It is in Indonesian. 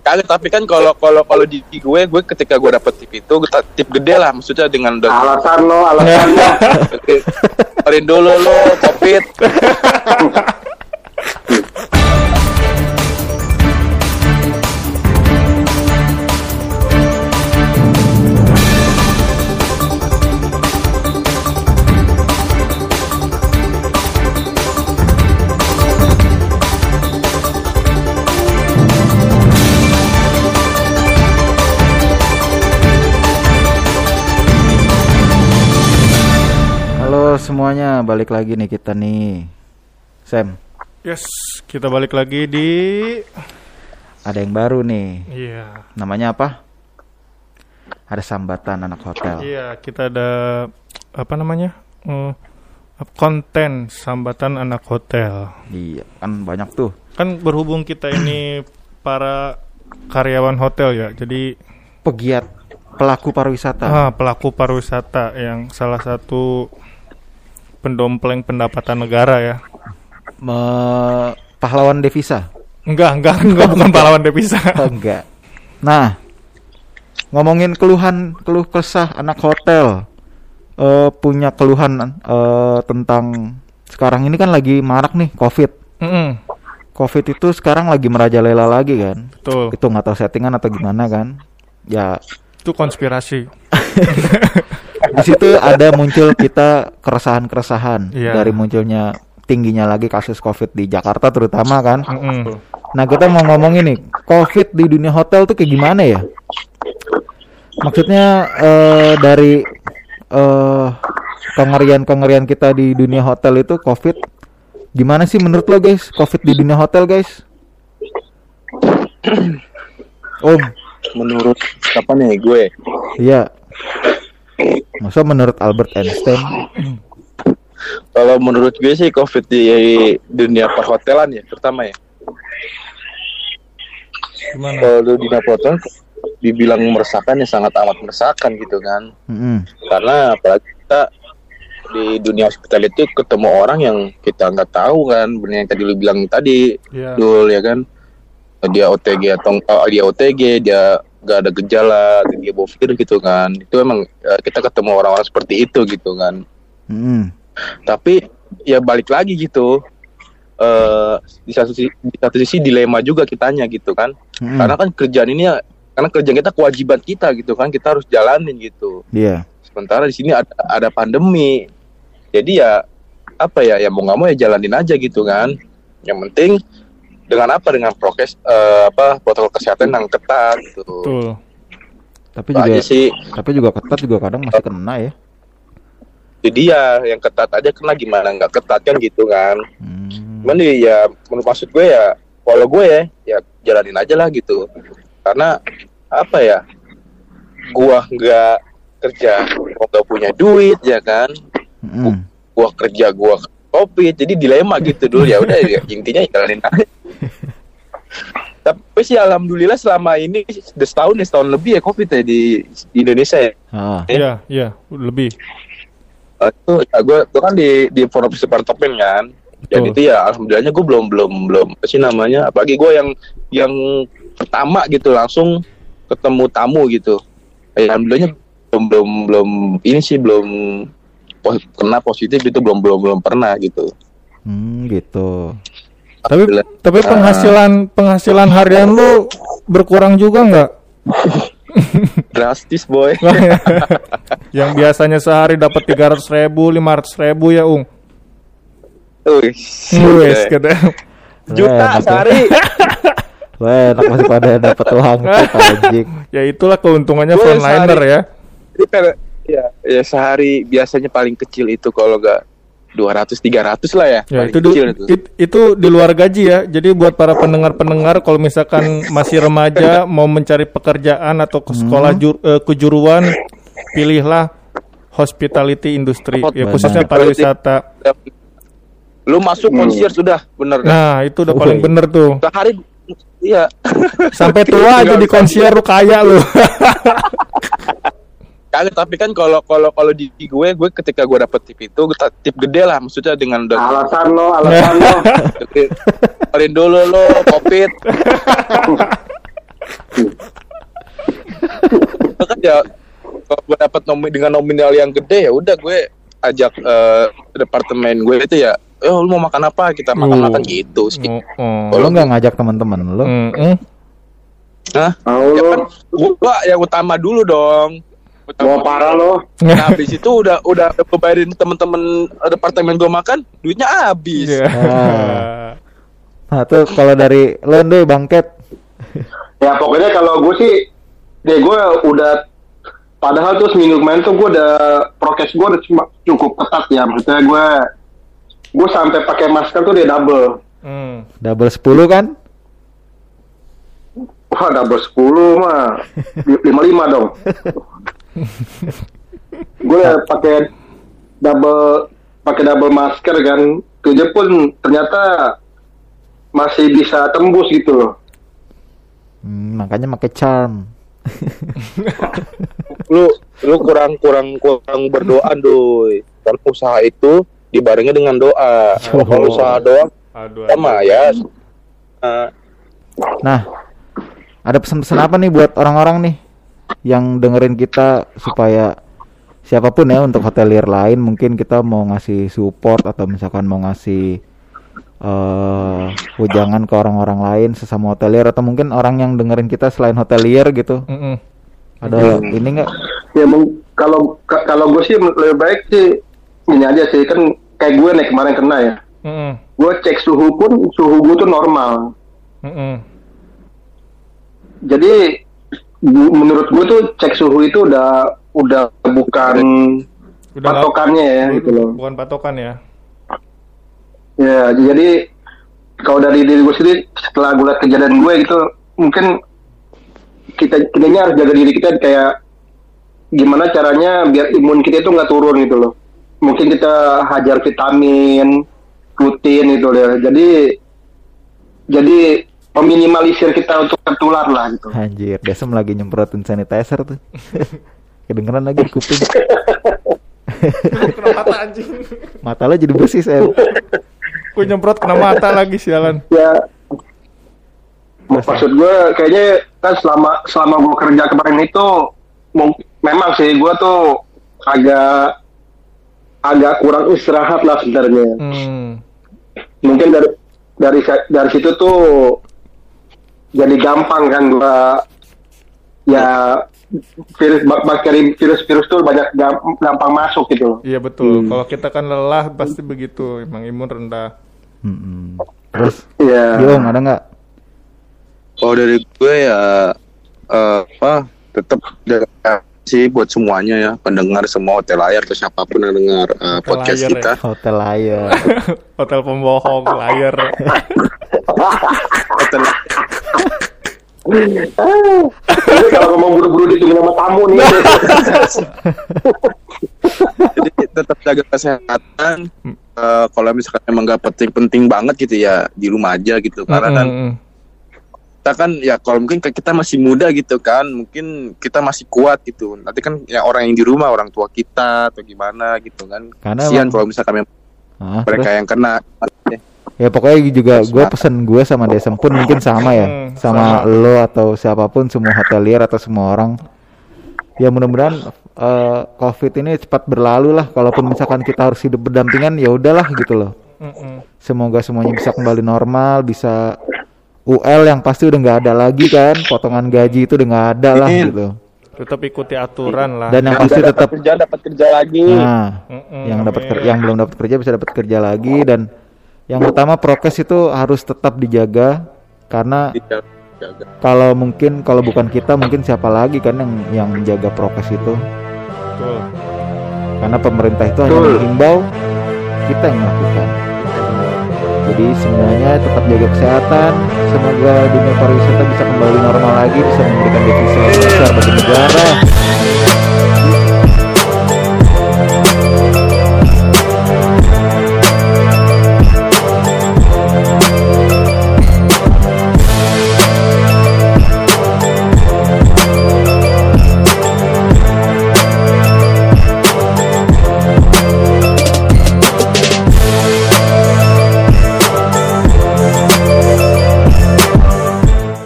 Kagak, tapi kan kalau kalau kalau di, di gue, gue ketika gue dapet tip itu, tip gede lah, maksudnya dengan Alasan lo, alasan lo. dulu lo, covid. semuanya, balik lagi nih kita nih. Sam, Yes, kita balik lagi di ada yang baru nih. Iya. Namanya apa? Ada sambatan anak hotel. Iya, kita ada apa namanya? Eh, konten sambatan anak hotel. Iya, kan banyak tuh. Kan berhubung kita ini para karyawan hotel ya. Jadi Pegiat pelaku pariwisata. ah, pelaku pariwisata yang salah satu pendompleng pendapatan negara ya. Me- pahlawan devisa. Enggak, enggak, enggak bukan pahlawan devisa. Oh, enggak. Nah, ngomongin keluhan, keluh kesah anak hotel. Eh punya keluhan eh tentang sekarang ini kan lagi marak nih COVID. Mm-mm, COVID itu sekarang lagi merajalela lagi kan. betul. Itu nggak tahu settingan atau gimana kan. Ya Itu konspirasi. di situ ada muncul kita keresahan-keresahan Iya. dari munculnya tingginya lagi kasus COVID di Jakarta terutama kan. Mm-mm. Nah kita mau ngomongin nih COVID di dunia hotel tuh kayak gimana ya? Maksudnya eh, dari eh kengerian-kengerian kita di dunia hotel itu COVID gimana sih menurut lo guys? COVID di dunia hotel guys? Om, Menurut siapa nih gue? iya. Masa menurut Albert Einstein? Kalau menurut gue sih covid di dunia perhotelan ya, terutama ya. Gimana? Kalau di dunia perhotelan dibilang meresahkan ya sangat amat meresahkan gitu kan. Mm-mm. karena apalagi kita di dunia hospital itu ketemu orang yang kita nggak tahu kan benar yang tadi lu bilang tadi Iya. dul ya kan dia OTG atau oh, dia OTG dia nggak ada gejala bawa virus gitu kan. Itu emang eh, kita ketemu orang-orang seperti itu gitu kan. Mm-mm. tapi ya balik lagi gitu. Eh di satu sisi, di satu sisi dilema juga kitanya gitu kan. Mm-mm. karena kan kerjaan ini ya karena kerjaan kita kewajiban kita gitu kan. Kita harus jalanin gitu. Iya. sementara di sini ada, ada pandemi. Jadi ya apa ya ya mau nggak mau ya jalanin aja gitu kan. Yang penting dengan apa dengan prokes eh, apa protokol kesehatan yang ketat gitu Betul. Tapi juga sih tapi juga ketat juga kadang masih kena ya. jadi ya yang ketat aja kena gimana nggak ketat kan gitu kan Hmm. cuman ya, ya menurut maksud gue ya kalau gue ya ya jalanin aja lah gitu karena apa ya gua nggak kerja gua nggak punya duit ya kan Mm-mm. gua kerja gua covid jadi dilema gitu dulu ya udah ya, intinya ya jalanin aja tapi sih alhamdulillah selama ini sudah setahun ya setahun lebih ya covid ya di, di Indonesia ya Ah. Iya, iya, lebih. Eh, itu ya, gue gue kan di di forum departemen kan dan Betul. itu ya alhamdulillahnya gue belum belum belum apa sih namanya apalagi gue yang yang pertama gitu langsung ketemu tamu gitu Eh, alhamdulillahnya belum belum belum ini sih belum pos- kena positif itu belum belum belum pernah gitu Hmm, gitu. Tapi tapi penghasilan penghasilan harian lu berkurang juga nggak? drastis boy yang biasanya sehari dapat 300 ribu, 500 ribu ya, Ung. Wih, Wes, kata. juta Enak ya. sehari Wah, enak masih pada dapat uang anjing. Ya itulah keuntungannya Gue frontliner sehari- ya. Jadi kan ya, ya sehari biasanya paling kecil itu kalau nggak 200 300 lah ya. Ya paling itu kecil itu. it- itu di luar gaji ya. Jadi buat para pendengar-pendengar kalau misalkan masih remaja mau mencari pekerjaan atau ke sekolah jur- eh, kejuruan, pilihlah hospitality industry ya khususnya pariwisata. Lu masuk concierge sudah bener kan? Nah, itu udah paling Woi. bener tuh. Sehari iya. Sampai tua aja di konsier lu kaya lu. Kagak tapi kan kalau kalau kalau di, di gue gue ketika gue dapet tip itu tip gede lah maksudnya dengan Alasan lo, alasan lo. Keluarin dulu lo covid ya kalau gue dapat nomi dengan nominal yang gede ya udah gue ajak eh, departemen gue itu ya oh lu mau makan apa kita makan makan gitu sih Oh, oh. Lo nggak ngajak teman-teman lo? Mm, mm. Hah? Mau Ya kan gua yang utama dulu dong. Utama mau parah lo. Nah, habis itu udah udah gue bayarin temen-temen departemen gue makan, duitnya habis. Iya. Ah. Nah tuh kalau dari lo deh bangket. Ya pokoknya kalau gue sih, deh gue udah padahal tuh seminggu kemarin tuh gue udah prokes gue udah cuma cukup ketat ya maksudnya gue gue sampai pakai masker tuh dia double Mm. Double 10 kan? wah double 10 mah lima lima dong gue pakai double pakai double masker kan tujuh pun ternyata masih bisa tembus gitu loh Hmm, makanya pakai charm. Lu lu kurang kurang kurang berdoa doi. Karena usaha itu dibarengi dengan doa. Oh. Kalau usaha doang Aduh. sama ya. Eh, Nah, ada pesan-pesan apa nih buat orang-orang nih yang dengerin kita supaya siapa pun ya untuk hotelier lain mungkin kita mau ngasih support atau misalkan mau ngasih eh wejangan ke orang-orang lain sesama hotelier atau mungkin orang yang dengerin kita selain hotelier gitu. Mm, mm. Ada ini enggak? ya kalau ka- kalau gue sih lebih baik sih ini aja sih kan kayak gue nih kemarin kena ya Mm, mm. gue cek suhu pun suhu gue tuh normal Mm, mm. jadi menurut gue tuh cek suhu itu udah udah bukan Udah patokannya ya gitu loh. Bukan patokan ya. ya jadi kalau dari diri gue sendiri setelah gue lihat kejadian gue gitu mungkin kita kitanya harus jaga diri kita kayak gimana caranya biar imun kita itu nggak turun gitu loh. Mungkin kita hajar vitamin rutin gitu ya. Jadi jadi meminimalisir kita untuk tertular lah gitu Anjir, Desem lagi nyemprotin sanitizer tuh. Kedengeran lagi di kuping. Kena mata anjing. Mata lo jadi bersih, Sam. Gue nyemprot kena mata lagi sialan. ya maksud gue kayaknya kan selama selama gue kerja kemarin itu memang sih gue tuh agak agak kurang istirahat lah sebenarnya Hmm. mungkin dari dari dari situ tuh jadi gampang kan gue ya virus bak- bakteri virus-virus tuh banyak gam- gampang masuk gitu loh Iya betul. Kalau kita kan lelah pasti begitu. Emang imun rendah. Mm-mm. Terus, Iya. Yong ada nggak? Kalau dari gue ya eh, apa tetap sih buat semuanya ya pendengar semua hotel layar atau siapa pun yang dengar Hotel podcast layar kita. Hotel layar. Hotel pembohong, layar. Hotel Ini kalau ngomong buru-buru ditunggu sama tamu nih jadi tetap jaga kesehatan. Eh, kalau misalkan emang nggak penting-penting banget gitu ya di rumah aja gitu. Karena kan kita kan ya kalau mungkin kita masih muda gitu kan mungkin kita masih kuat gitu nanti kan ya orang yang di rumah orang tua kita atau gimana gitu kan Karena kasihan kalau misalkan Ah, mereka terus? yang kena Ya pokoknya juga gue pesen gue sama Desem pun mungkin sama ya, Hmm, sama sama. lo atau siapa pun semua hotelier atau semua orang. Ya mudah-mudahan eh, COVID ini cepat berlalu lah. Kalaupun misalkan kita harus hidup berdampingan, ya udahlah gitu loh. Semoga semuanya bisa kembali normal, bisa UL yang pasti udah nggak ada lagi kan, potongan gaji itu udah nggak ada lah Amin. gitu. Tetap ikuti aturan lah. Dan yang Yang pasti tetap dapat kerja dapat kerja lagi nah yang dapat yang belum dapat kerja bisa dapat kerja lagi dan yang utama prokes itu harus tetap dijaga karena Dijaga- jaga. kalau mungkin kalau bukan kita mungkin siapa lagi kan yang yang menjaga prokes itu Betul. karena pemerintah itu hanya Betul. menghimbau kita yang melakukan jadi semuanya tetap jaga kesehatan semoga dunia pariwisata bisa kembali normal lagi bisa memberikan devisa yang besar bagi negara